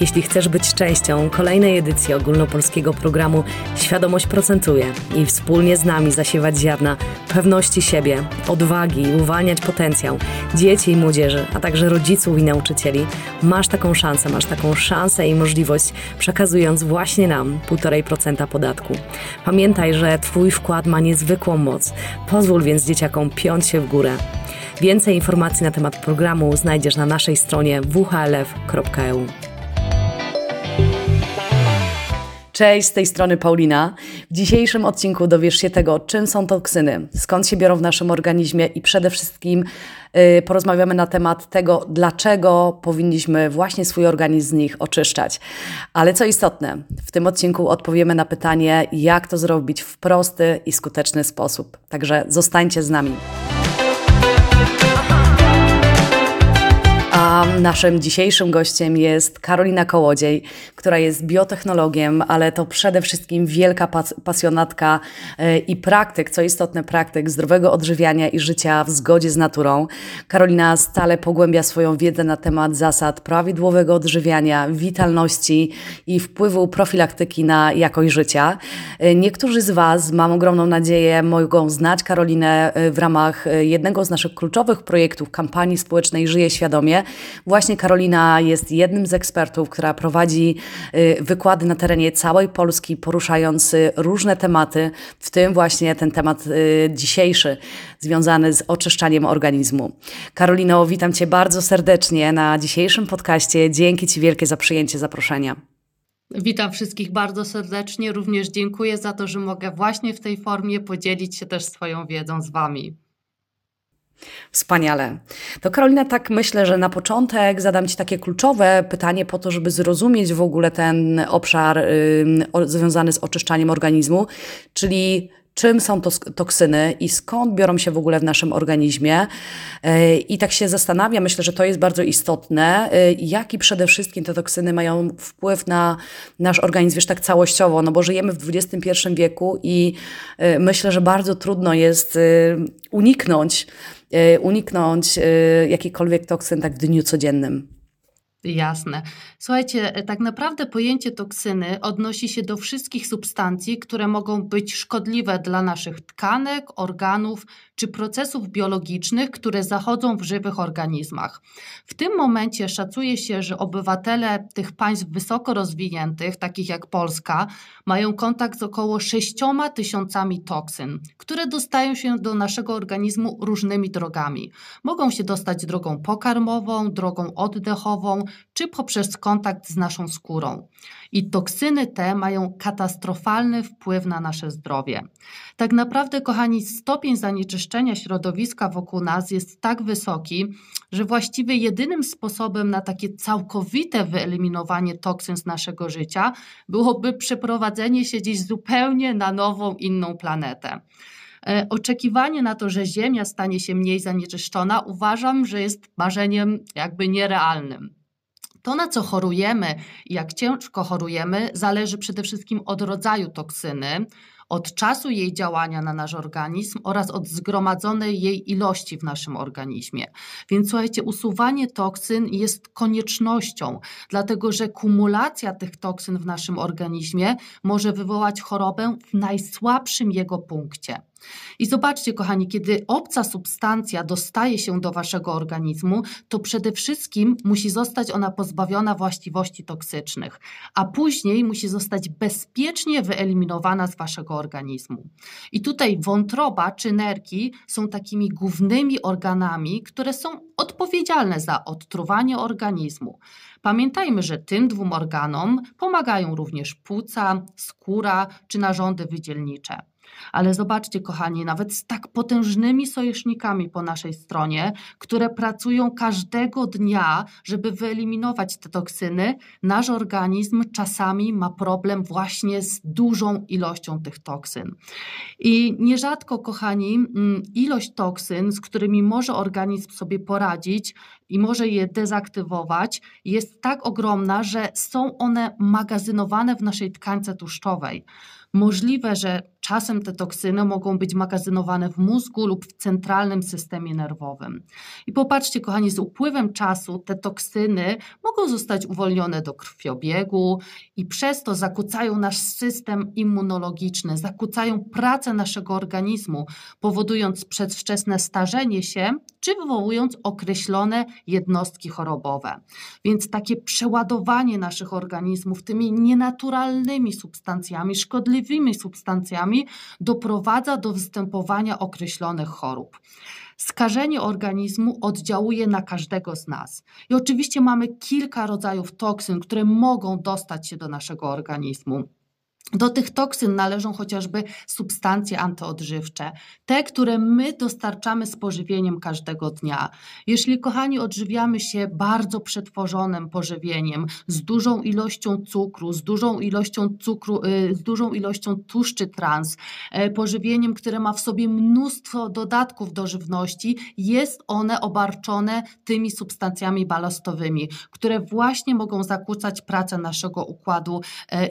Jeśli chcesz być częścią kolejnej edycji ogólnopolskiego programu Świadomość procentuje i wspólnie z nami zasiewać ziarna pewności siebie, odwagi i uwalniać potencjał dzieci i młodzieży, a także rodziców i nauczycieli, masz taką szansę, masz taką szansę i możliwość przekazując właśnie nam 1,5% podatku. Pamiętaj, że Twój wkład ma niezwykłą moc. Pozwól więc dzieciakom piąć się w górę. Więcej informacji na temat programu znajdziesz na naszej stronie whlf.eu. Cześć, z tej strony Paulina. W dzisiejszym odcinku dowiesz się tego, czym są toksyny, skąd się biorą w naszym organizmie i przede wszystkim yy, porozmawiamy na temat tego, dlaczego powinniśmy właśnie swój organizm z nich oczyszczać. Ale co istotne, w tym odcinku odpowiemy na pytanie, jak to zrobić w prosty i skuteczny sposób. Także zostańcie z nami. Naszym dzisiejszym gościem jest Karolina Kołodziej, która jest biotechnologiem, ale to przede wszystkim wielka pas pasjonatka yy, i praktyk, co istotne, praktyk zdrowego odżywiania i życia w zgodzie z naturą. Karolina stale pogłębia swoją wiedzę na temat zasad prawidłowego odżywiania, witalności i wpływu profilaktyki na jakość życia. Yy, niektórzy z Was, mam ogromną nadzieję, mogą znać Karolinę yy, w ramach jednego z naszych kluczowych projektów kampanii społecznej Żyje Świadomie, Właśnie Karolina jest jednym z ekspertów, która prowadzi y, wykłady na terenie całej Polski, poruszając y, różne tematy, w tym właśnie ten temat y, dzisiejszy, związany z oczyszczaniem organizmu. Karolino, witam Cię bardzo serdecznie na dzisiejszym podcaście. Dzięki Ci wielkie za przyjęcie zaproszenia. Witam wszystkich bardzo serdecznie. Również dziękuję za to, że mogę właśnie w tej formie podzielić się też swoją wiedzą z Wami. Wspaniale. To Karolina, tak myślę, że na początek zadam Ci takie kluczowe pytanie po to, żeby zrozumieć w ogóle ten obszar y, związany z oczyszczaniem organizmu, czyli czym są to toksyny i skąd biorą się w ogóle w naszym organizmie. Y, I tak się zastanawiam, myślę, że to jest bardzo istotne, y, jaki przede wszystkim te toksyny mają wpływ na nasz organizm, wiesz, tak całościowo, no bo żyjemy w XXI wieku i y, myślę, że bardzo trudno jest uniknąć uniknąć e, jakichkolwiek toksyn tak w dniu codziennym. Jasne. Słuchajcie, e, tak naprawdę pojęcie toksyny odnosi się do wszystkich substancji, które mogą być szkodliwe dla naszych tkanek, organów czy procesów biologicznych, które zachodzą w żywych organizmach. W tym momencie szacuje się, że obywatele tych państw wysoko rozwiniętych, takich jak Polska, mają kontakt z około 6 tysiącami toksyn, które dostają się do naszego organizmu różnymi drogami. Mogą się dostać drogą pokarmową, drogą oddechową czy poprzez kontakt z naszą skórą. I toksyny te mają katastrofalny wpływ na nasze zdrowie. Tak naprawdę, kochani, stopień zanieczyszczenia środowiska wokół nas jest tak wysoki, że właściwie jedynym sposobem na takie całkowite wyeliminowanie toksyn z naszego życia byłoby przeprowadzenie się gdzieś zupełnie na nową, inną planetę. E, oczekiwanie na to, że Ziemia stanie się mniej zanieczyszczona, uważam, że jest marzeniem jakby nierealnym. To, na co chorujemy i jak ciężko chorujemy, zależy przede wszystkim od rodzaju toksyny, od czasu jej działania na nasz organizm oraz od zgromadzonej jej ilości w naszym organizmie. Więc słuchajcie, usuwanie toksyn jest koniecznością, dlatego że kumulacja tych toksyn w naszym organizmie może wywołać chorobę w najsłabszym jego punkcie. I zobaczcie, kochani, kiedy obca substancja dostaje się do waszego organizmu, to przede wszystkim musi zostać ona pozbawiona właściwości toksycznych, a później musi zostać bezpiecznie wyeliminowana z waszego organizmu. I tutaj wątroba czy nerki są takimi głównymi organami, które są odpowiedzialne za odtruwanie organizmu. Pamiętajmy, że tym dwóm organom pomagają również płuca, skóra czy narządy wydzielnicze. Ale zobaczcie, kochani, nawet z tak potężnymi sojusznikami po naszej stronie, które pracują każdego dnia, żeby wyeliminować te toksyny, nasz organizm czasami ma problem właśnie z dużą ilością tych toksyn. I nierzadko, kochani, mm, ilość toksyn, z którymi może organizm sobie poradzić i może je dezaktywować, jest tak ogromna, że są one magazynowane w naszej tkance tłuszczowej. Możliwe, że czasem te toksyny mogą być magazynowane w mózgu lub w centralnym systemie nerwowym. I popatrzcie, kochani, z upływem czasu te toksyny mogą zostać uwolnione do krwiobiegu i przez to zakłócają nasz system immunologiczny, zakłócają pracę naszego organizmu, powodując przedwczesne starzenie się czy wywołując określone jednostki chorobowe. Więc takie przeładowanie naszych organizmów tymi nienaturalnymi substancjami, szkodliwymi substancjami doprowadza do występowania określonych chorób. Skażenie organizmu oddziałuje na każdego z nas. I oczywiście mamy kilka rodzajów toksyn, które mogą dostać się do naszego organizmu. Do tych toksyn należą chociażby substancje antyodżywcze, te, które my dostarczamy z pożywieniem każdego dnia. Jeśli, kochani, odżywiamy się bardzo przetworzonym pożywieniem, z dużą ilością cukru, z dużą ilością cukru, y, z dużą ilością tłuszczy trans, e, pożywieniem, które ma w sobie mnóstwo dodatków do żywności, jest one obarczone tymi substancjami balastowymi, które właśnie mogą zakłócać pracę naszego układu e,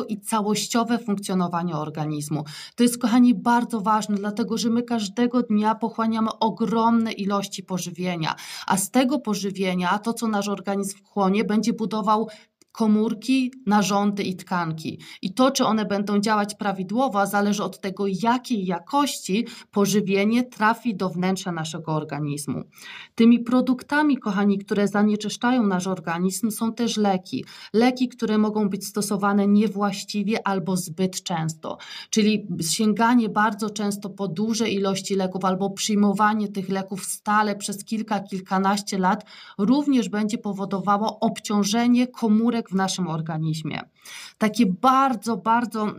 immunologicznego i całościowe funkcjonowanie organizmu. To jest, kochani, bardzo ważne, dlatego że my każdego dnia pochłaniamy ogromne ilości pożywienia, a z tego pożywienia to, co nasz organizm chłonie, będzie budował komórki, narządy i tkanki. I to, czy one będą działać prawidłowo, zależy od tego, jakiej jakości pożywienie trafi do wnętrza naszego organizmu. Tymi produktami, kochani, które zanieczyszczają nasz organizm, są też leki. Leki, które mogą być stosowane niewłaściwie albo zbyt często, czyli sięganie bardzo często po duże ilości leków albo przyjmowanie tych leków stale przez kilka, kilkanaście lat również będzie powodowało obciążenie komórek w naszym organizmie. Takie bardzo, bardzo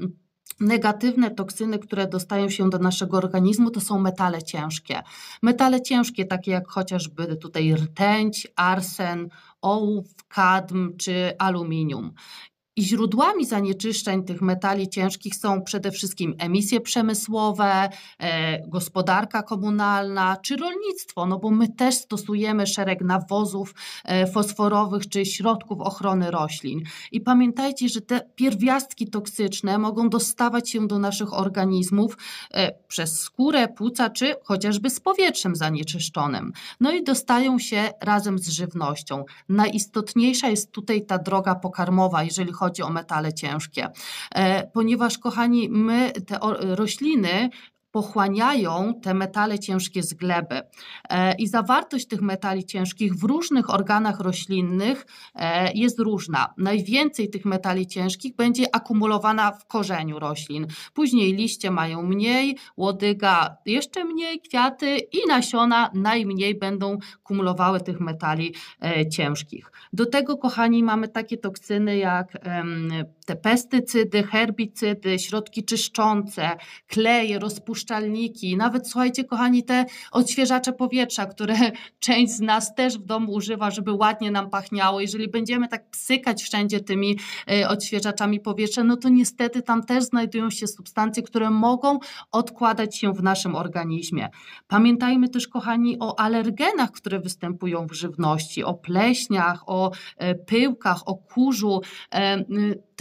negatywne toksyny, które dostają się do naszego organizmu, to są metale ciężkie. Metale ciężkie, takie jak chociażby tutaj rtęć, arsen, ołów, kadm czy aluminium. I źródłami zanieczyszczeń tych metali ciężkich są przede wszystkim emisje przemysłowe, e, gospodarka komunalna czy rolnictwo, no bo my też stosujemy szereg nawozów e, fosforowych czy środków ochrony roślin. I pamiętajcie, że te pierwiastki toksyczne mogą dostawać się do naszych organizmów e, przez skórę, płuca czy chociażby z powietrzem zanieczyszczonym. No i dostają się razem z żywnością. Najistotniejsza jest tutaj ta droga pokarmowa, jeżeli chodzi o metale ciężkie. E, ponieważ, kochani, my te rośliny pochłaniają te metale ciężkie z gleby. E, I zawartość tych metali ciężkich w różnych organach roślinnych e, jest różna. Najwięcej tych metali ciężkich będzie akumulowana w korzeniu roślin. Później liście mają mniej, łodyga jeszcze mniej, kwiaty i nasiona najmniej będą kumulowały tych metali e, ciężkich. Do tego, kochani, mamy takie toksyny jak te pestycydy, herbicydy, środki czyszczące, kleje, rozpuszczalniki, nawet słuchajcie, kochani, te odświeżacze powietrza, które część z nas też w domu używa, żeby ładnie nam pachniało. Jeżeli będziemy tak psykać wszędzie tymi e, odświeżaczami powietrza, no to niestety tam też znajdują się substancje, które mogą odkładać się w naszym organizmie. Pamiętajmy też, kochani, o alergenach, które występują w żywności, o pleśniach, o e, pyłkach, o kurzu.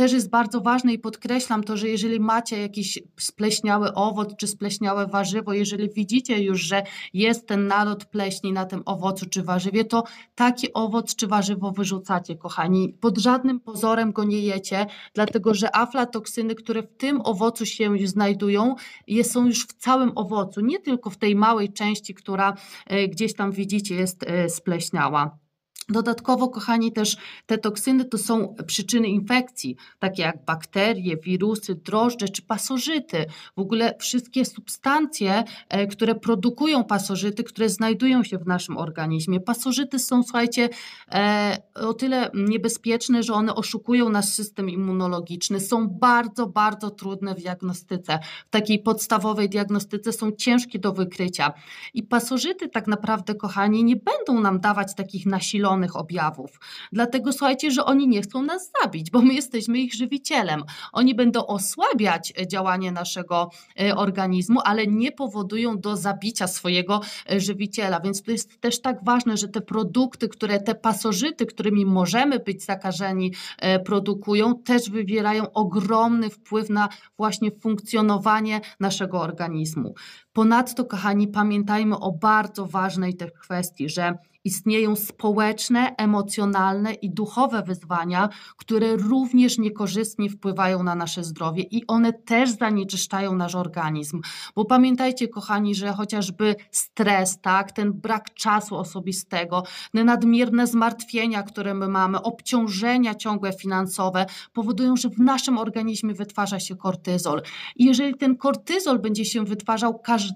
Też jest bardzo ważne i podkreślam to, że jeżeli macie jakiś spleśniały owoc czy spleśniałe warzywo, jeżeli widzicie już, że jest ten nalot pleśni na tym owocu czy warzywie, to taki owoc czy warzywo wyrzucacie, kochani. Pod żadnym pozorem go nie jecie, dlatego że aflatoksyny, które w tym owocu się znajdują, są już w całym owocu, nie tylko w tej małej części, która e, gdzieś tam widzicie jest e, spleśniała. Dodatkowo, kochani, też te toksyny to są przyczyny infekcji, takie jak bakterie, wirusy, drożdże czy pasożyty. W ogóle wszystkie substancje, e, które produkują pasożyty, które znajdują się w naszym organizmie. Pasożyty są, słuchajcie, e, o tyle niebezpieczne, że one oszukują nasz system immunologiczny. Są bardzo, bardzo trudne w diagnostyce. W takiej podstawowej diagnostyce są ciężkie do wykrycia. I pasożyty tak naprawdę, kochani, nie będą nam dawać takich nasilonych objawów. Dlatego słuchajcie, że oni nie chcą nas zabić, bo my jesteśmy ich żywicielem. Oni będą osłabiać działanie naszego organizmu, ale nie powodują do zabicia swojego żywiciela. Więc to jest też tak ważne, że te produkty, które te pasożyty, którymi możemy być zakażeni, produkują, też wywierają ogromny wpływ na właśnie funkcjonowanie naszego organizmu. Ponadto, kochani, pamiętajmy o bardzo ważnej też kwestii, że istnieją społeczne, emocjonalne i duchowe wyzwania, które również niekorzystnie wpływają na nasze zdrowie i one też zanieczyszczają nasz organizm. Bo pamiętajcie, kochani, że chociażby stres, tak, ten brak czasu osobistego, te nadmierne zmartwienia, które my mamy, obciążenia ciągłe finansowe powodują, że w naszym organizmie wytwarza się kortyzol. I jeżeli ten kortyzol będzie się wytwarzał każdego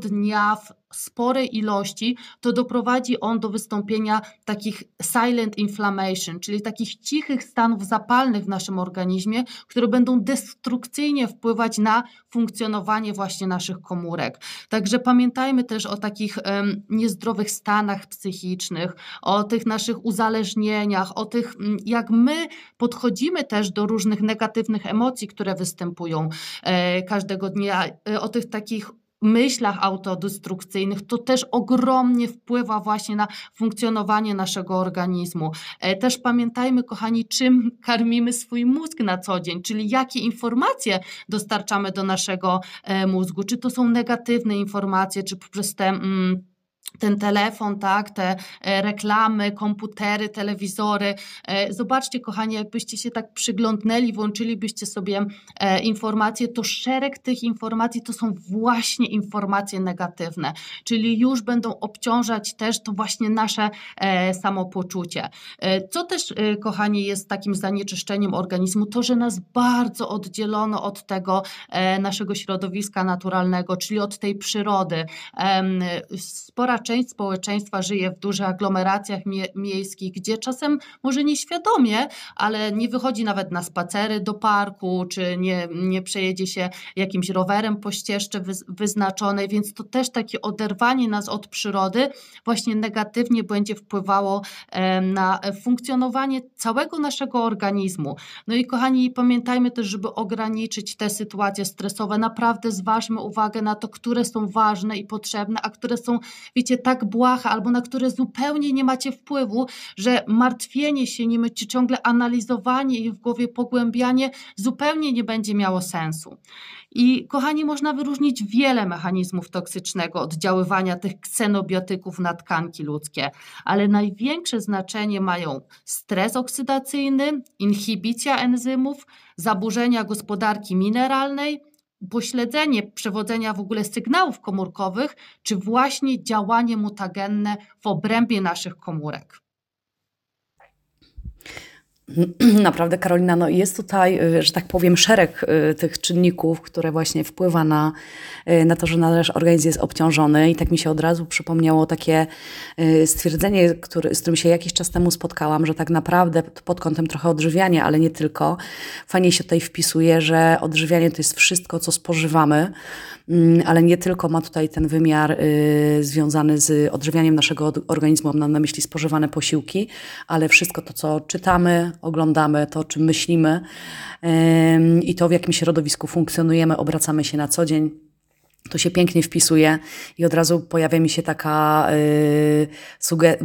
dnia w sporej ilości, to doprowadzi on do wystąpienia takich silent inflammation, czyli takich cichych stanów zapalnych w naszym organizmie, które będą destrukcyjnie wpływać na funkcjonowanie właśnie naszych komórek. Także pamiętajmy też o takich um, niezdrowych stanach psychicznych, o tych naszych uzależnieniach, o tych, jak my podchodzimy też do różnych negatywnych emocji, które występują e, każdego dnia, e, o tych takich myślach autodestrukcyjnych, to też ogromnie wpływa właśnie na funkcjonowanie naszego organizmu. E, też pamiętajmy, kochani, czym karmimy swój mózg na co dzień, czyli jakie informacje dostarczamy do naszego e, mózgu. Czy to są negatywne informacje, czy poprzez te. Mm, ten telefon, tak, te e, reklamy, komputery, telewizory. E, zobaczcie, kochani, jakbyście się tak przyglądnęli, włączylibyście sobie e, informacje, to szereg tych informacji to są właśnie informacje negatywne, czyli już będą obciążać też to właśnie nasze samopoczucie. Co też, kochani, jest takim zanieczyszczeniem organizmu, to, że nas bardzo oddzielono od tego naszego środowiska naturalnego, czyli od tej przyrody. Spora część społeczeństwa żyje w dużych aglomeracjach mie miejskich, gdzie czasem może nieświadomie, ale nie wychodzi nawet na spacery do parku, czy nie, nie przejedzie się jakimś rowerem po ścieżce wyznaczonej, więc to też takie oderwanie nas od przyrody właśnie negatywnie będzie wpływało na funkcjonowanie całego naszego organizmu. No i kochani, pamiętajmy też, żeby ograniczyć te sytuacje stresowe, naprawdę zważmy uwagę na to, które są ważne i potrzebne, a które są, wiecie, tak błaha albo na które zupełnie nie macie wpływu, że martwienie się nim czy ciągle analizowanie i w głowie pogłębianie zupełnie nie będzie miało sensu. I kochani, można wyróżnić wiele mechanizmów toksycznego oddziaływania tych ksenobiotyków na tkanki ludzkie, ale największe znaczenie mają stres oksydacyjny, inhibicja enzymów, zaburzenia gospodarki mineralnej, pośledzenie przewodzenia w ogóle sygnałów komórkowych, czy właśnie działanie mutagenne w obrębie naszych komórek. Naprawdę, Karolina, no jest tutaj, y, że tak powiem, szereg y, tych czynników, które właśnie wpływa na, y, na to, że nasz organizm jest obciążony. I tak mi się od razu przypomniało takie stwierdzenie, który, z którym się jakiś czas temu spotkałam, że tak naprawdę pod kątem trochę odżywiania, ale nie tylko, fajnie się tutaj wpisuje, że odżywianie to jest wszystko, co spożywamy, mm, ale nie tylko ma tutaj ten wymiar związany z odżywianiem naszego organizmu, mam na myśli spożywane posiłki, ale wszystko to, co czytamy, oglądamy, to, czym myślimy i to, w jakim środowisku funkcjonujemy, obracamy się na co dzień. To się pięknie wpisuje i od razu pojawia mi się taka yy,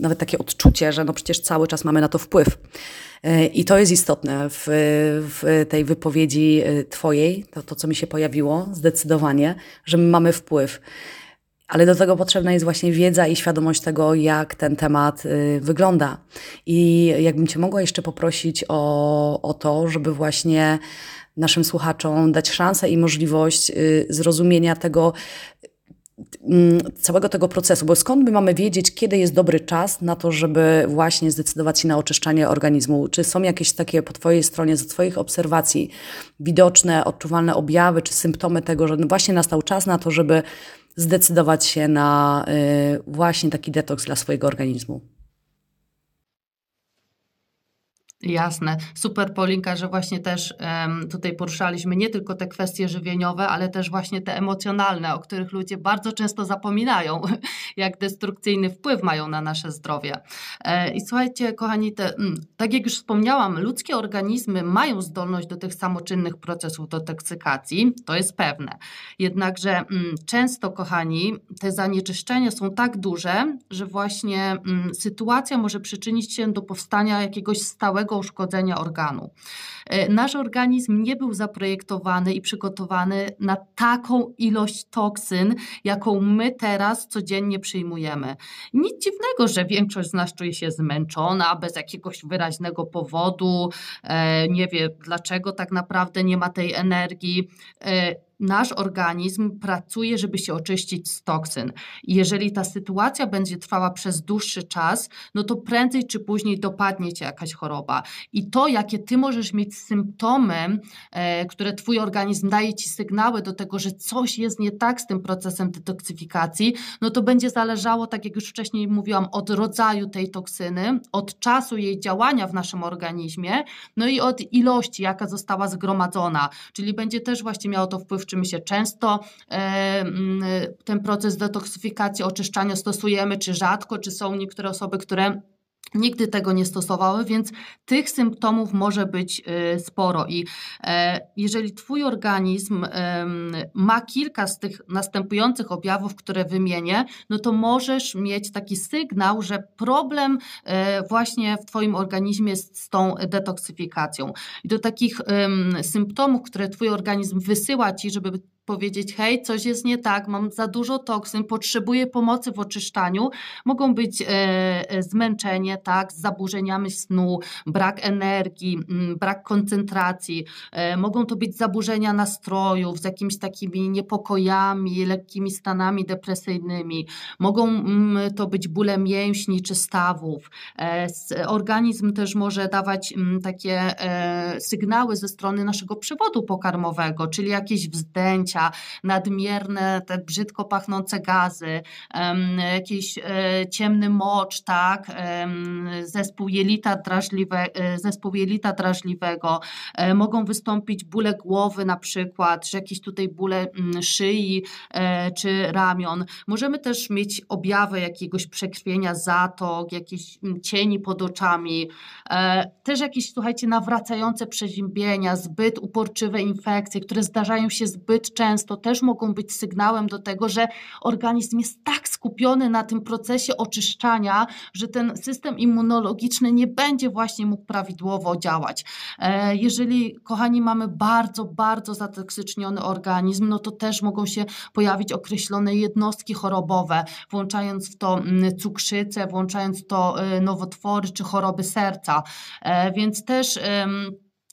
nawet takie odczucie, że no przecież cały czas mamy na to wpływ. Yy, I to jest istotne w, w tej wypowiedzi yy, Twojej, to, to co mi się pojawiło, zdecydowanie, że my mamy wpływ. Ale do tego potrzebna jest właśnie wiedza i świadomość tego, jak ten temat y, wygląda. I jakbym Cię mogła jeszcze poprosić o, o to, żeby właśnie naszym słuchaczom dać szansę i możliwość y, zrozumienia tego, mm, całego tego procesu, bo skąd my mamy wiedzieć, kiedy jest dobry czas na to, żeby właśnie zdecydować się na oczyszczanie organizmu? Czy są jakieś takie po Twojej stronie, z Twoich obserwacji, widoczne, odczuwalne objawy czy symptomy tego, że właśnie nastał czas na to, żeby zdecydować się na y, właśnie taki detoks dla swojego organizmu? Jasne. Super, Polinka, że właśnie też um, tutaj poruszaliśmy nie tylko te kwestie żywieniowe, ale też właśnie te emocjonalne, o których ludzie bardzo często zapominają, jak destrukcyjny wpływ mają na nasze zdrowie. E, I słuchajcie, kochani, te, mm, tak jak już wspomniałam, ludzkie organizmy mają zdolność do tych samoczynnych procesów detoksykacji, to jest pewne. Jednakże mm, często, kochani, te zanieczyszczenia są tak duże, że właśnie mm, sytuacja może przyczynić się do powstania jakiegoś stałego uszkodzenia organu. E, nasz organizm nie był zaprojektowany i przygotowany na taką ilość toksyn, jaką my teraz codziennie przyjmujemy. Nic dziwnego, że większość z nas czuje się zmęczona, bez jakiegoś wyraźnego powodu, e, nie wie dlaczego tak naprawdę nie ma tej energii e, nasz organizm pracuje, żeby się oczyścić z toksyn. I jeżeli ta sytuacja będzie trwała przez dłuższy czas, no to prędzej czy później dopadnie cię jakaś choroba. I to, jakie ty możesz mieć symptomy, e, które twój organizm daje ci sygnały do tego, że coś jest nie tak z tym procesem detoksyfikacji, no to będzie zależało, tak jak już wcześniej mówiłam, od rodzaju tej toksyny, od czasu jej działania w naszym organizmie, no i od ilości, jaka została zgromadzona. Czyli będzie też właśnie miało to wpływ, czy my się często e, ten proces detoksyfikacji, oczyszczania stosujemy, czy rzadko, czy są niektóre osoby, które nigdy tego nie stosowały, więc tych symptomów może być y, sporo. I e, jeżeli Twój organizm ma kilka z tych następujących objawów, które wymienię, no to możesz mieć taki sygnał, że problem e, właśnie w Twoim organizmie jest z tą detoksyfikacją. I do takich symptomów, które Twój organizm wysyła Ci, żeby powiedzieć, hej, coś jest nie tak, mam za dużo toksyn, potrzebuję pomocy w oczyszczaniu. Mogą być e, e zmęczenie, tak, z zaburzeniami snu, brak energii, m, mm, brak koncentracji. E, mogą to być zaburzenia nastrojów z jakimiś takimi niepokojami, lekkimi stanami depresyjnymi. Mogą m, mm, to być bóle mięśni czy stawów. E, organizm też może dawać m, mm, takie e, sygnały ze strony naszego przewodu pokarmowego, czyli jakieś nadmierne, te brzydko pachnące gazy, jakiś e, ciemny mocz, tak, zespół jelita, drażliwe, e, zespół jelita drażliwego, e, mogą wystąpić bóle głowy na przykład, czy jakieś tutaj bóle mm, szyi czy ramion. Możemy też mieć objawy jakiegoś przekrwienia zatok, jakieś mm, cieni pod oczami, też jakieś, słuchajcie, nawracające przeziębienia, zbyt uporczywe infekcje, które zdarzają się zbyt często często też mogą być sygnałem do tego, że organizm jest tak skupiony na tym procesie oczyszczania, że ten system immunologiczny nie będzie właśnie mógł prawidłowo działać. E, jeżeli, kochani, mamy bardzo, bardzo zatoksyczniony organizm, no to też mogą się pojawić określone jednostki chorobowe, włączając w to mm, cukrzycę, włączając w to y, nowotwory czy choroby serca. E, więc też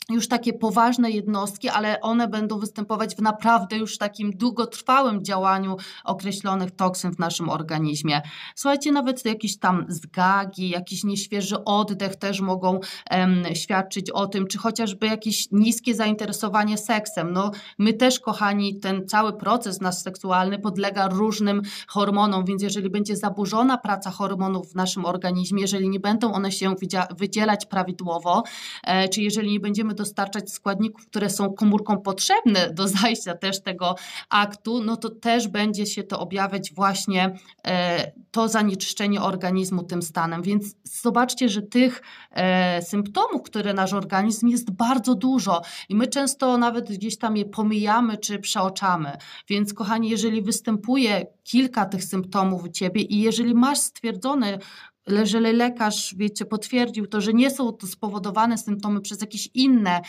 już takie poważne jednostki, ale one będą występować w naprawdę już takim długotrwałym działaniu określonych toksyn w naszym organizmie. Słuchajcie, nawet jakieś tam zgagi, jakiś nieświeży oddech też mogą um, świadczyć o tym, czy chociażby jakieś niskie zainteresowanie seksem. No, my też, kochani, ten cały proces nasz seksualny podlega różnym hormonom, więc jeżeli będzie zaburzona praca hormonów w naszym organizmie, jeżeli nie będą one się wydzielać prawidłowo, e, czy jeżeli nie będziemy dostarczać składników, które są komórkom potrzebne do zajścia też tego aktu, no to też będzie się to objawiać właśnie e, to zanieczyszczenie organizmu tym stanem. Więc zobaczcie, że tych e, symptomów, które nasz organizm jest bardzo dużo i my często nawet gdzieś tam je pomijamy czy przeoczamy. Więc kochani, jeżeli występuje kilka tych symptomów u ciebie i jeżeli masz stwierdzone jeżeli lekarz, wiecie, potwierdził to, że nie są to spowodowane symptomy przez jakieś inne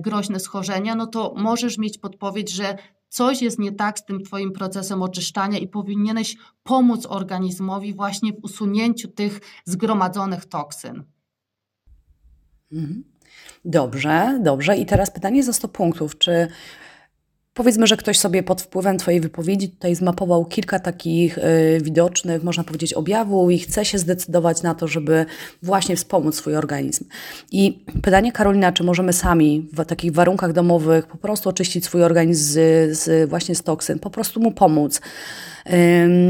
groźne schorzenia, no to możesz mieć podpowiedź, że coś jest nie tak z tym Twoim procesem oczyszczania i powinieneś pomóc organizmowi właśnie w usunięciu tych zgromadzonych toksyn. Mhm. Dobrze, dobrze. I teraz pytanie za 100 punktów. Czy Powiedzmy, że ktoś sobie pod wpływem Twojej wypowiedzi tutaj zmapował kilka takich y, widocznych, można powiedzieć, objawów i chce się zdecydować na to, żeby właśnie wspomóc swój organizm. I pytanie Karolina, czy możemy sami w takich warunkach domowych po prostu oczyścić swój organizm z, z właśnie z toksyn, po prostu mu pomóc.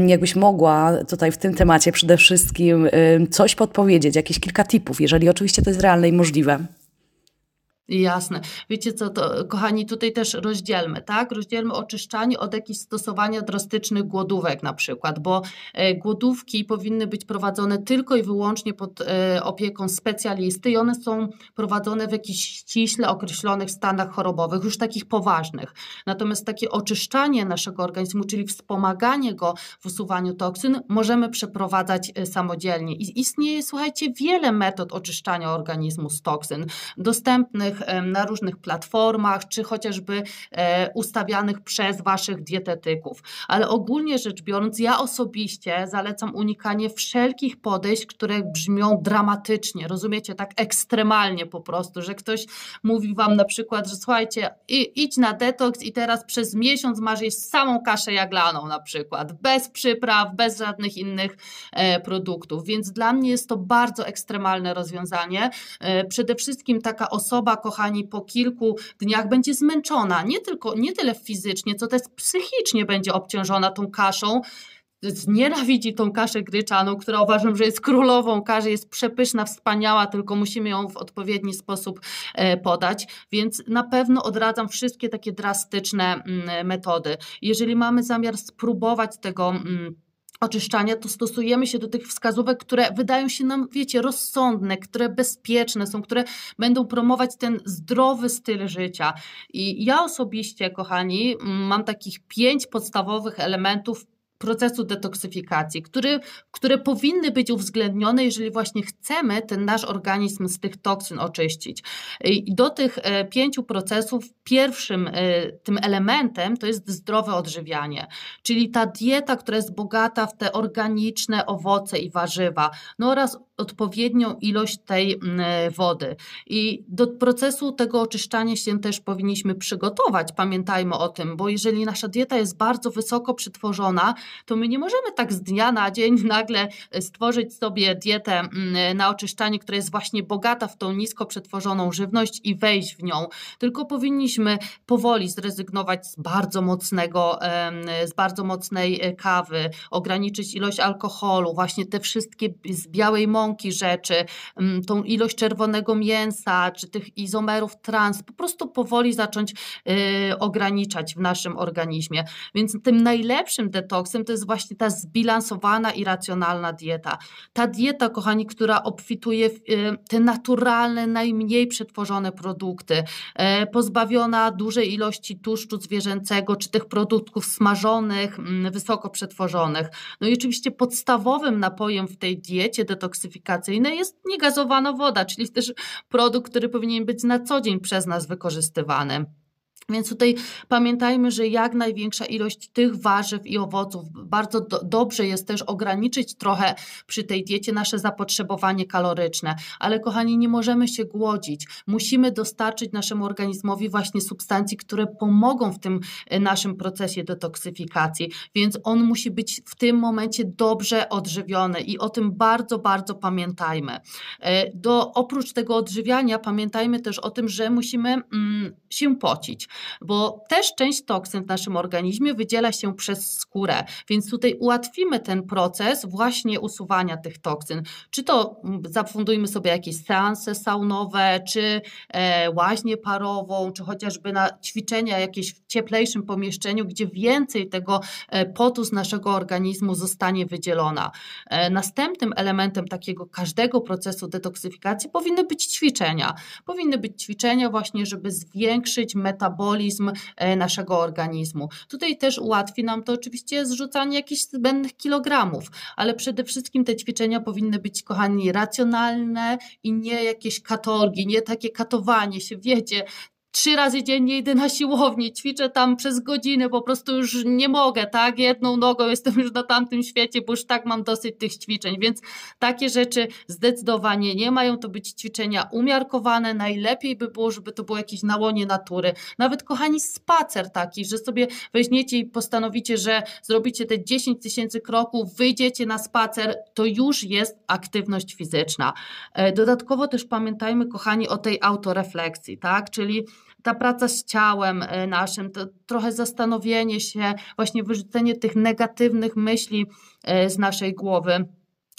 Jakbyś mogła tutaj w tym temacie przede wszystkim coś podpowiedzieć, jakieś kilka tipów, jeżeli oczywiście to jest realne i możliwe. Jasne. Wiecie co, to kochani, tutaj też rozdzielmy, tak? Rozdzielmy oczyszczanie od jakichś stosowania drastycznych głodówek na przykład, bo e, głodówki powinny być prowadzone tylko i wyłącznie pod e, opieką specjalisty i one są prowadzone w jakichś ściśle określonych stanach chorobowych, już takich poważnych. Natomiast takie oczyszczanie naszego organizmu, czyli wspomaganie go w usuwaniu toksyn, możemy przeprowadzać e, samodzielnie. I istnieje, słuchajcie, wiele metod oczyszczania organizmu z toksyn, dostępnych na różnych platformach, czy chociażby e, ustawianych przez Waszych dietetyków. Ale ogólnie rzecz biorąc, ja osobiście zalecam unikanie wszelkich podejść, które brzmią dramatycznie, rozumiecie, tak ekstremalnie po prostu, że ktoś mówi Wam na przykład, że słuchajcie, idź na detoks i teraz przez miesiąc masz jeść samą kaszę jaglaną na przykład, bez przypraw, bez żadnych innych e, produktów. Więc dla mnie jest to bardzo ekstremalne rozwiązanie. E, przede wszystkim taka osoba, kochani, po kilku dniach będzie zmęczona, nie tylko, nie tyle fizycznie, co też psychicznie będzie obciążona tą kaszą, znienawidzi tą kaszę gryczaną, która uważam, że jest królową kaszy, jest przepyszna, wspaniała, tylko musimy ją w odpowiedni sposób e, podać, więc na pewno odradzam wszystkie takie drastyczne mm, metody. Jeżeli mamy zamiar spróbować tego mm, oczyszczania, to stosujemy się do tych wskazówek, które wydają się nam, wiecie, rozsądne, które bezpieczne są, które będą promować ten zdrowy styl życia. I ja osobiście, kochani, mam takich pięć podstawowych elementów procesu detoksyfikacji, który, które powinny być uwzględnione, jeżeli właśnie chcemy ten nasz organizm z tych toksyn oczyścić. I do tych e, pięciu procesów pierwszym e, tym elementem to jest zdrowe odżywianie, czyli ta dieta, która jest bogata w te organiczne owoce i warzywa, no oraz odpowiednią ilość tej wody. I do procesu tego oczyszczania się też powinniśmy przygotować, pamiętajmy o tym, bo jeżeli nasza dieta jest bardzo wysoko przetworzona, to my nie możemy tak z dnia na dzień nagle e, stworzyć sobie dietę mm, na oczyszczanie, która jest właśnie bogata w tą nisko przetworzoną żywność i wejść w nią. Tylko powinniśmy powoli zrezygnować z bardzo mocnego, z bardzo mocnej e, kawy, ograniczyć ilość alkoholu, właśnie te wszystkie z białej mąki rzeczy, mm, tą ilość czerwonego mięsa, czy tych izomerów trans, po prostu powoli zacząć e, ograniczać w naszym organizmie. Więc tym najlepszym detoksem to jest właśnie ta zbilansowana i racjonalna dieta. Ta dieta, kochani, która obfituje w y, te naturalne, najmniej przetworzone produkty, e, pozbawiona dużej ilości tłuszczu zwierzęcego, czy tych produktów smażonych, mm, wysoko przetworzonych. No i oczywiście podstawowym napojem w tej diecie detoksyfikacyjnej jest niegazowana woda, czyli też produkt, który powinien być na co dzień przez nas wykorzystywany. Więc tutaj pamiętajmy, że jak największa ilość tych warzyw i owoców, bardzo do, dobrze jest też ograniczyć trochę przy tej diecie nasze zapotrzebowanie kaloryczne, ale kochani, nie możemy się głodzić. Musimy dostarczyć naszemu organizmowi właśnie substancji, które pomogą w tym e, naszym procesie detoksyfikacji, więc on musi być w tym momencie dobrze odżywiony i o tym bardzo, bardzo pamiętajmy. E, do, oprócz tego odżywiania pamiętajmy też o tym, że musimy mm, się pocić bo też część toksyn w naszym organizmie wydziela się przez skórę, więc tutaj ułatwimy ten proces właśnie usuwania tych toksyn. Czy to zafundujmy sobie jakieś seanse saunowe, czy e, łaźnię parową, czy chociażby na ćwiczenia jakieś w cieplejszym pomieszczeniu, gdzie więcej tego e, potu z naszego organizmu zostanie wydzielona. E, następnym elementem takiego każdego procesu detoksyfikacji powinny być ćwiczenia. Powinny być ćwiczenia właśnie, żeby zwiększyć metabolizm metabolizm e, naszego organizmu. Tutaj też ułatwi nam to oczywiście zrzucanie jakichś zbędnych kilogramów, ale przede wszystkim te ćwiczenia powinny być, kochani, racjonalne i nie jakieś katorgi, nie takie katowanie się, wiecie, trzy razy dziennie idę na siłownię, ćwiczę tam przez godzinę, po prostu już nie mogę, tak? Jedną nogą jestem już na tamtym świecie, bo już tak mam dosyć tych ćwiczeń, więc takie rzeczy zdecydowanie nie mają to być ćwiczenia umiarkowane. Najlepiej by było, żeby to było jakieś na łonie natury. Nawet kochani, spacer taki, że sobie weźmiecie i postanowicie, że zrobicie te 10 tysięcy kroków, wyjdziecie na spacer, to już jest aktywność fizyczna. E, dodatkowo też pamiętajmy, kochani, o tej autorefleksji, tak? Czyli ta praca z ciałem e, naszym, to trochę zastanowienie się, właśnie wyrzucenie tych negatywnych myśli e, z naszej głowy.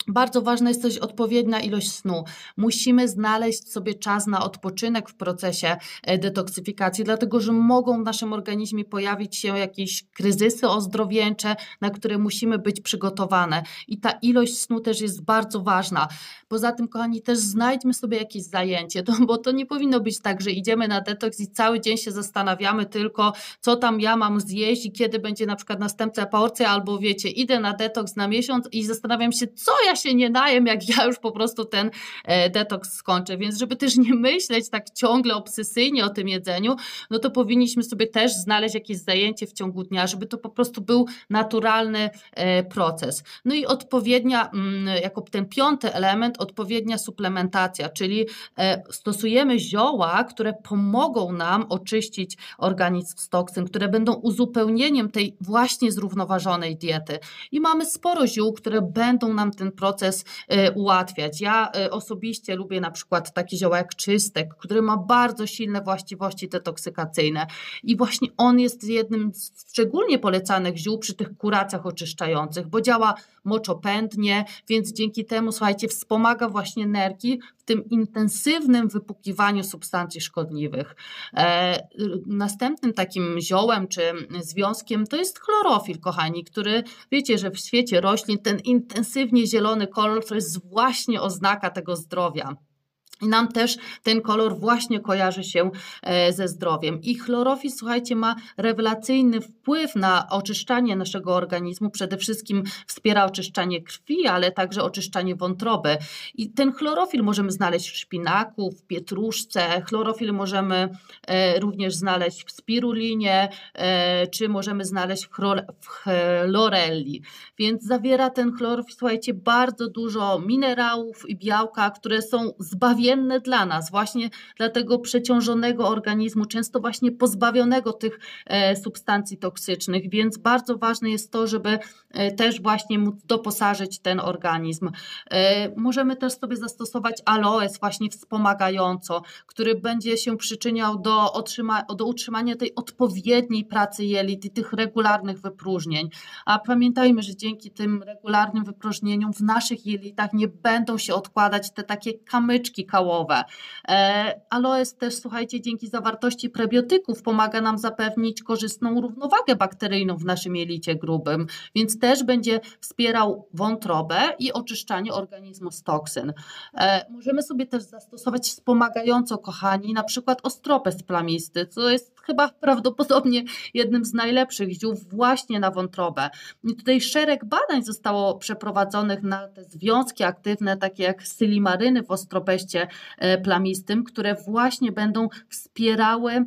Bardzo ważna jest też odpowiednia ilość snu. Musimy znaleźć sobie czas na odpoczynek w procesie e, detoksyfikacji, dlatego że mogą w naszym organizmie pojawić się jakieś kryzysy ozdrowieńcze, na które musimy być przygotowane. I ta ilość snu też jest bardzo ważna. Poza tym, kochani, też znajdźmy sobie jakieś zajęcie, bo to nie powinno być tak, że idziemy na detoks i cały dzień się zastanawiamy tylko, co tam ja mam zjeść i kiedy będzie na przykład następna porcja, albo wiecie, idę na detoks na miesiąc i zastanawiam się, co ja się nie najem, jak ja już po prostu ten e, detoks skończę. Więc żeby też nie myśleć tak ciągle obsesyjnie o tym jedzeniu, no to powinniśmy sobie też znaleźć jakieś zajęcie w ciągu dnia, żeby to po prostu był naturalny e, proces. No i odpowiednia, mm, jako ten piąty element, odpowiednia suplementacja, czyli e, stosujemy zioła, które pomogą nam oczyścić organizm z toksyn, które będą uzupełnieniem tej właśnie zrównoważonej diety. I mamy sporo ziół, które będą nam ten proces e, ułatwiać. Ja e, osobiście lubię na przykład takie zioła jak czystek, który ma bardzo silne właściwości detoksykacyjne i właśnie on jest jednym z szczególnie polecanych ziół przy tych kuracjach oczyszczających, bo działa moczopędnie, więc dzięki temu, słuchajcie, wspomaga właśnie nerki w tym intensywnym wypukiwaniu substancji szkodliwych. E, następnym takim ziołem czy związkiem to jest chlorofil, kochani, który wiecie, że w świecie roślin ten intensywnie zielony kolor to jest właśnie oznaka tego zdrowia. I nam też ten kolor właśnie kojarzy się e, ze zdrowiem. I chlorofil, słuchajcie, ma rewelacyjny wpływ na oczyszczanie naszego organizmu. Przede wszystkim wspiera oczyszczanie krwi, ale także oczyszczanie wątroby. I ten chlorofil możemy znaleźć w szpinaku, w pietruszce. Chlorofil możemy e, również znaleźć w spirulinie, e, czy możemy znaleźć w chlorelli. Więc zawiera ten chlorofil, słuchajcie, bardzo dużo minerałów i białka, które są zbawienne zbawienne dla nas, właśnie dla tego przeciążonego organizmu, często właśnie pozbawionego tych e, substancji toksycznych, więc bardzo ważne jest to, żeby e, też właśnie móc doposażyć ten organizm. E, możemy też sobie zastosować aloes właśnie wspomagająco, który będzie się przyczyniał do, otrzyma, do utrzymania tej odpowiedniej pracy jelit i tych regularnych wypróżnień. A pamiętajmy, że dzięki tym regularnym wypróżnieniom w naszych jelitach nie będą się odkładać te takie kamyczki kałowe. E, aloes też, słuchajcie, dzięki zawartości prebiotyków pomaga nam zapewnić korzystną równowagę bakteryjną w naszym jelicie grubym, więc też będzie wspierał wątrobę i oczyszczanie organizmu z toksyn. E, możemy sobie też zastosować wspomagająco, kochani, na przykład ostropes plamisty, co jest chyba prawdopodobnie jednym z najlepszych ziół właśnie na wątrobę. I tutaj szereg badań zostało przeprowadzonych na te związki aktywne, takie jak sylimaryny w ostropeście plamistym, które właśnie będą wspierały e,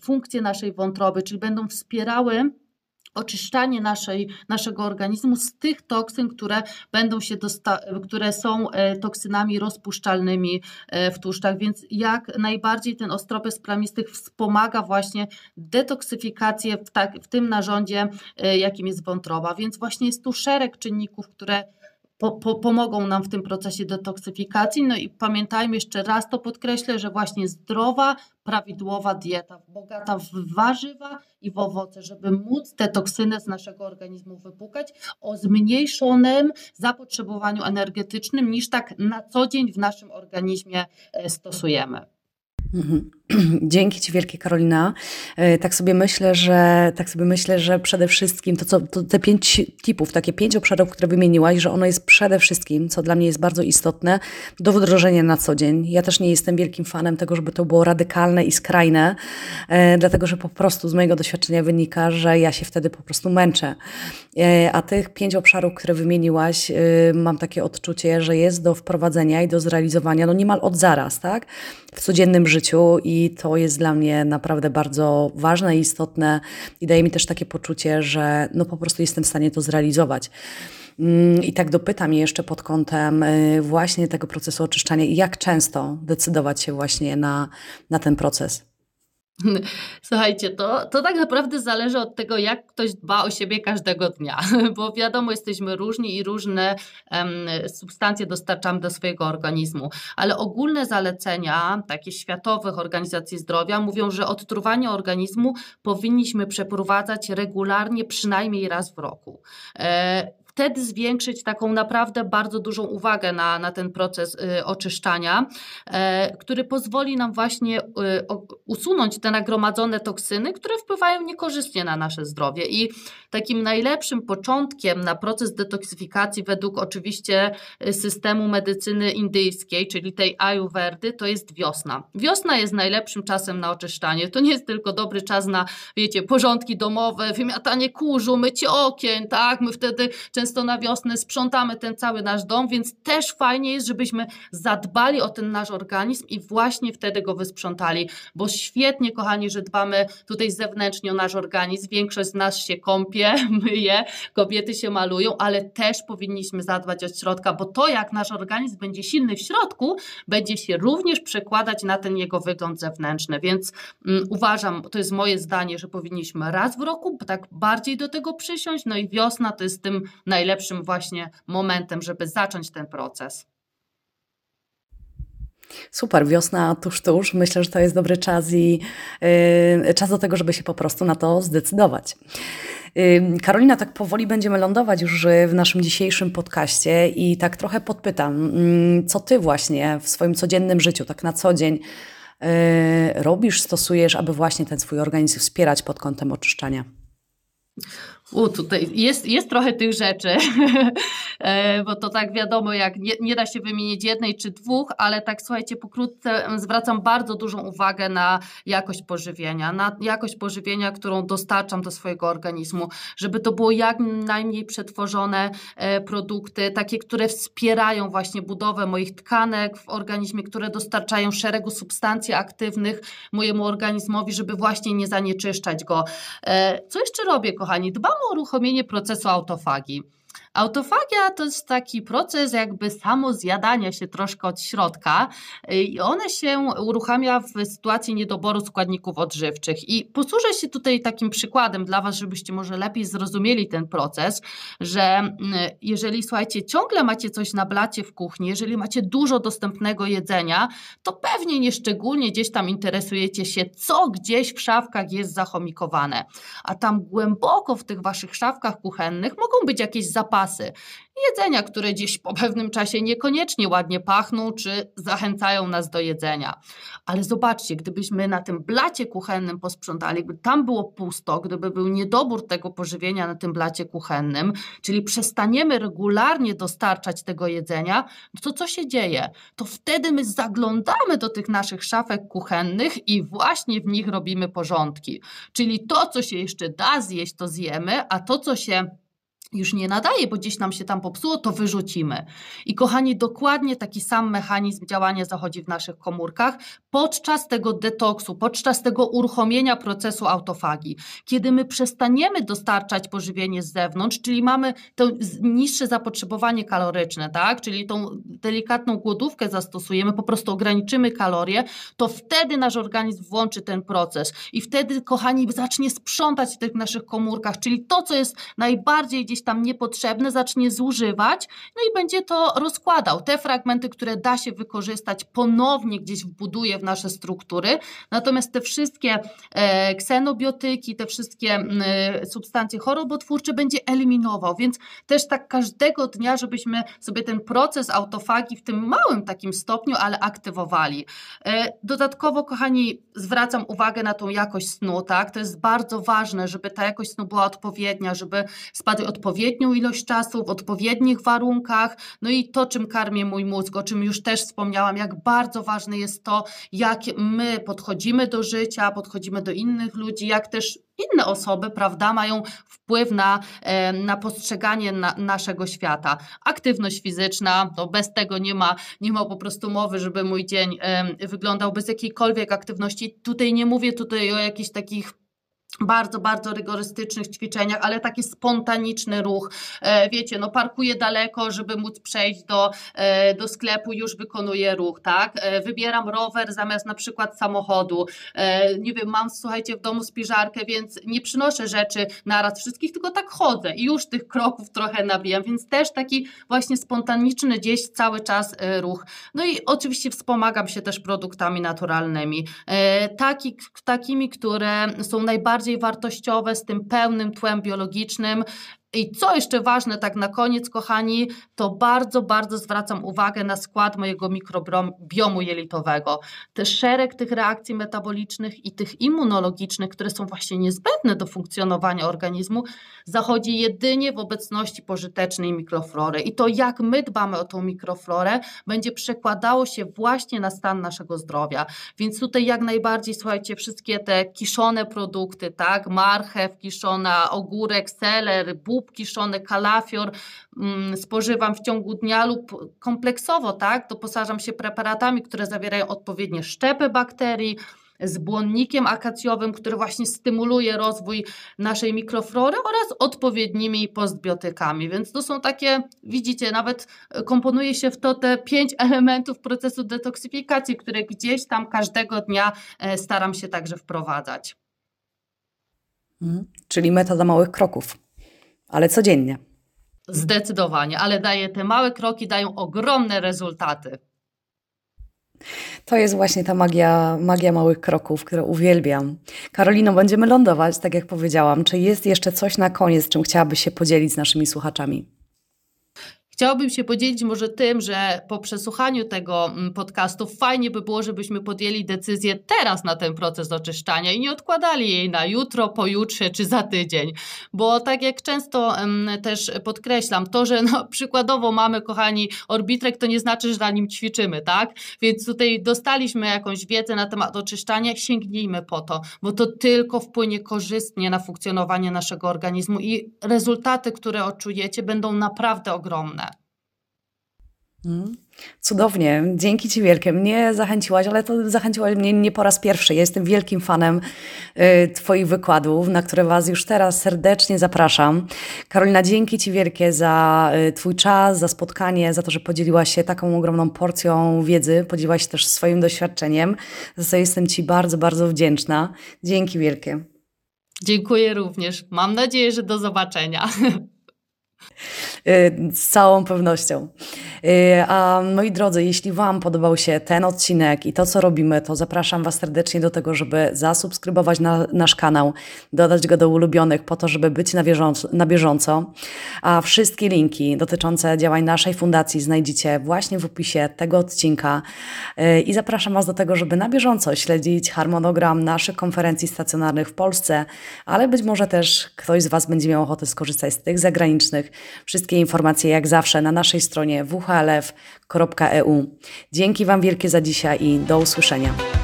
funkcję naszej wątroby, czyli będą wspierały oczyszczanie naszej, naszego organizmu z tych toksyn, które będą się które są e, toksynami rozpuszczalnymi w tłuszczach, więc jak najbardziej ten ostropes plamistych wspomaga właśnie detoksyfikację w, tak, w tym narządzie, jakim jest wątroba, więc właśnie jest tu szereg czynników, które po, po, pomogą nam w tym procesie detoksyfikacji. No i pamiętajmy jeszcze raz to podkreślę, że właśnie zdrowa, prawidłowa dieta, bogata w warzywa i w owoce, żeby móc te toksyny z naszego organizmu wypukać o zmniejszonym zapotrzebowaniu energetycznym niż tak na co dzień w naszym organizmie e, stosujemy. Mhm. Dzięki Ci wielkie Karolina. E, tak sobie myślę, że tak sobie myślę, że przede wszystkim to, co, to te pięć tipów, takie pięć obszarów, które wymieniłaś, że ono jest przede wszystkim, co dla mnie jest bardzo istotne, do wdrożenia na co dzień. Ja też nie jestem wielkim fanem tego, żeby to było radykalne i skrajne, e, dlatego że po prostu z mojego doświadczenia wynika, że ja się wtedy po prostu męczę. E, a tych pięć obszarów, które wymieniłaś, mam takie odczucie, że jest do wprowadzenia i do zrealizowania no niemal od zaraz, tak? W codziennym życiu i i to jest dla mnie naprawdę bardzo ważne i istotne i daje mi też takie poczucie, że no po prostu jestem w stanie to zrealizować. Mm, I tak dopytam jeszcze pod kątem y, właśnie tego procesu oczyszczania jak często decydować się właśnie na, na ten proces. Słuchajcie, to, to tak naprawdę zależy od tego, jak ktoś dba o siebie każdego dnia, bo wiadomo, jesteśmy różni i różne um, substancje dostarczamy do swojego organizmu, ale ogólne zalecenia, takie światowych organizacji zdrowia, mówią, że odtruwanie organizmu powinniśmy przeprowadzać regularnie, przynajmniej raz w roku. E, wtedy zwiększyć taką naprawdę bardzo dużą uwagę na, na ten proces y, oczyszczania, e, który pozwoli nam właśnie y, usunąć te nagromadzone toksyny, które wpływają niekorzystnie na nasze zdrowie. I takim najlepszym początkiem na proces detoksyfikacji, według oczywiście y, systemu medycyny indyjskiej, czyli tej Ayurvedy, to jest wiosna. Wiosna jest najlepszym czasem na oczyszczanie. To nie jest tylko dobry czas na, wiecie, porządki domowe, wymiatanie kurzu, mycie okien, tak? My wtedy często na wiosnę sprzątamy ten cały nasz dom, więc też fajnie jest, żebyśmy zadbali o ten nasz organizm i właśnie wtedy go wysprzątali, bo świetnie, kochani, że dbamy tutaj zewnętrznie o nasz organizm. Większość z nas się kąpie, myje, kobiety się malują, ale też powinniśmy zadbać od środka, bo to, jak nasz organizm będzie silny w środku, będzie się również przekładać na ten jego wygląd zewnętrzny. Więc um, uważam, to jest moje zdanie, że powinniśmy raz w roku tak bardziej do tego przysiąść. No i wiosna to jest tym najlepszym właśnie momentem, żeby zacząć ten proces. Super, wiosna tuż, tuż. Myślę, że to jest dobry czas i yy, czas do tego, żeby się po prostu na to zdecydować. Yy, Karolina, tak powoli będziemy lądować już w naszym dzisiejszym podcaście i tak trochę podpytam, yy, co ty właśnie w swoim codziennym życiu, tak na co dzień y, robisz, stosujesz, aby właśnie ten swój organizm wspierać pod kątem oczyszczania? U, tutaj jest, jest trochę tych rzeczy, e, bo to tak wiadomo, jak nie, nie, da się wymienić jednej czy dwóch, ale tak słuchajcie, pokrótce zwracam bardzo dużą uwagę na jakość pożywienia, na jakość pożywienia, którą dostarczam do swojego organizmu, żeby to było jak najmniej przetworzone e, produkty, takie, które wspierają właśnie budowę moich tkanek w organizmie, które dostarczają szeregu substancji aktywnych mojemu organizmowi, żeby właśnie nie zanieczyszczać go. E, co jeszcze robię, kochani? Dbam uruchomienie procesu autofagii. Autofagia to jest taki proces jakby samozjadania się troszkę od środka i one się uruchamia w sytuacji niedoboru składników odżywczych. I posłużę się tutaj takim przykładem dla Was, żebyście może lepiej zrozumieli ten proces, że mm, jeżeli słuchajcie, ciągle macie coś na blacie w kuchni, jeżeli macie dużo dostępnego jedzenia, to pewnie nieszczególnie gdzieś tam interesujecie się, co gdzieś w szafkach jest zachomikowane. A tam głęboko w tych Waszych szafkach kuchennych mogą być jakieś zapasy, zapasy jedzenia, które gdzieś po pewnym czasie niekoniecznie ładnie pachną czy zachęcają nas do jedzenia. Ale zobaczcie, gdybyśmy na tym blacie kuchennym posprzątali, gdyby tam było pusto, gdyby był niedobór tego pożywienia na tym blacie kuchennym, czyli przestaniemy regularnie dostarczać tego jedzenia, no to co się dzieje? To wtedy my zaglądamy do tych naszych szafek kuchennych i właśnie w nich robimy porządki. Czyli to, co się jeszcze da zjeść, to zjemy, a to, co się już nie nadaje, bo gdzieś nam się tam popsuło, to wyrzucimy. I kochani, dokładnie taki sam mechanizm działania zachodzi w naszych komórkach podczas tego detoksu, podczas tego uruchomienia procesu autofagii. Kiedy my przestaniemy dostarczać pożywienie z zewnątrz, czyli mamy to niższe zapotrzebowanie kaloryczne, tak? czyli tą delikatną głodówkę zastosujemy, po prostu ograniczymy kalorie, to wtedy nasz organizm włączy ten proces i wtedy, kochani, zacznie sprzątać w tych naszych komórkach, czyli to, co jest najbardziej gdzieś tam niepotrzebne, zacznie zużywać, no i będzie to rozkładał. Te fragmenty, które da się wykorzystać, ponownie gdzieś wbuduje w nasze struktury, natomiast te wszystkie e, ksenobiotyki, te wszystkie e, substancje chorobotwórcze będzie eliminował, więc też tak każdego dnia, żebyśmy sobie ten proces autofagii w tym małym takim stopniu, ale aktywowali. E, dodatkowo, kochani, zwracam uwagę na tą jakość snu, tak? To jest bardzo ważne, żeby ta jakość snu była odpowiednia, żeby spadły odpowiednie odpowiednią ilość czasu, w odpowiednich warunkach, no i to, czym karmię mój mózg, o czym już też wspomniałam, jak bardzo ważne jest to, jak my podchodzimy do życia, podchodzimy do innych ludzi, jak też inne osoby, prawda, mają wpływ na, na postrzeganie na, naszego świata. Aktywność fizyczna, to bez tego nie ma, nie ma po prostu mowy, żeby mój dzień wyglądał bez jakiejkolwiek aktywności. Tutaj nie mówię tutaj o jakichś takich bardzo, bardzo rygorystycznych ćwiczeniach, ale taki spontaniczny ruch. E, wiecie, no parkuję daleko, żeby móc przejść do, e, do sklepu, już wykonuję ruch, tak? E, wybieram rower zamiast na przykład samochodu. Nie wiem, mam, słuchajcie, w domu spiżarkę, więc nie przynoszę rzeczy naraz wszystkich, tylko tak chodzę i już tych kroków trochę nabijam, więc też taki właśnie spontaniczny gdzieś cały czas ruch. No i oczywiście wspomagam się też produktami naturalnymi, taki, takimi, które są najbardziej bardziej wartościowe, z tym pełnym tłem biologicznym, i co jeszcze ważne, tak na koniec, kochani, to bardzo, bardzo zwracam uwagę na skład mojego mikrobiomu jelitowego. Te szereg tych reakcji metabolicznych i tych immunologicznych, które są właśnie niezbędne do funkcjonowania organizmu, zachodzi jedynie w obecności pożytecznej mikroflory. I to, jak my dbamy o tą mikroflorę, będzie przekładało się właśnie na stan naszego zdrowia. Więc tutaj jak najbardziej, słuchajcie, wszystkie te kiszone produkty, tak, marchew kiszona, ogórek, seler, bób, bób kiszony, kalafior mm, spożywam w ciągu dnia lub kompleksowo, tak? Doposażam się preparatami, które zawierają odpowiednie szczepy bakterii, z błonnikiem akacjowym, który właśnie stymuluje rozwój naszej mikroflory oraz odpowiednimi postbiotykami. Więc to są takie, widzicie, nawet komponuje się w to te pięć elementów procesu detoksyfikacji, które gdzieś tam każdego dnia e, staram się także wprowadzać. Mhm. Czyli metoda małych kroków ale codziennie. Zdecydowanie, ale daje te małe kroki, dają ogromne rezultaty. To jest właśnie ta magia, magia małych kroków, którą uwielbiam. Karolino, będziemy lądować, tak jak powiedziałam. Czy jest jeszcze coś na koniec, czym chciałabyś się podzielić z naszymi słuchaczami? Chciałabym się podzielić może tym, że po przesłuchaniu tego mm, podcastu fajnie by było, żebyśmy podjęli decyzję teraz na ten proces oczyszczania i nie odkładali jej na jutro, pojutrze czy za tydzień. Bo tak jak często też podkreślam, to, że no, przykładowo mamy, kochani, orbitrek, to nie znaczy, że na nim ćwiczymy, tak? Więc tutaj dostaliśmy jakąś wiedzę na temat oczyszczania, sięgnijmy po to, bo to tylko wpłynie korzystnie na funkcjonowanie naszego organizmu i rezultaty, które odczujecie, będą naprawdę ogromne. Cudownie, dzięki Ci wielkie. Mnie zachęciłaś, ale to zachęciłaś mnie nie po raz pierwszy. Ja jestem wielkim fanem y, Twoich wykładów, na które Was już teraz serdecznie zapraszam. Karolina, dzięki Ci wielkie za y, Twój czas, za spotkanie, za to, że podzieliłaś się taką ogromną porcją wiedzy, podzieliłaś się też swoim doświadczeniem, za co jestem Ci bardzo, bardzo wdzięczna. Dzięki wielkie. Dziękuję również. Mam nadzieję, że do zobaczenia. Y, z całą pewnością. Y, a moi drodzy, jeśli Wam podobał się ten odcinek i to, co robimy, to zapraszam Was serdecznie do tego, żeby zasubskrybować na, nasz kanał, dodać go do ulubionych, po to, żeby być na bieżąco, na bieżąco. A wszystkie linki dotyczące działań naszej fundacji znajdziecie właśnie w opisie tego odcinka. Y, I zapraszam Was do tego, żeby na bieżąco śledzić harmonogram naszych konferencji stacjonarnych w Polsce, ale być może też ktoś z Was będzie miał ochotę skorzystać z tych zagranicznych. Wszystkie informacje, jak zawsze, na naszej stronie whlf.eu. Dzięki Wam wielkie za dzisiaj i do usłyszenia.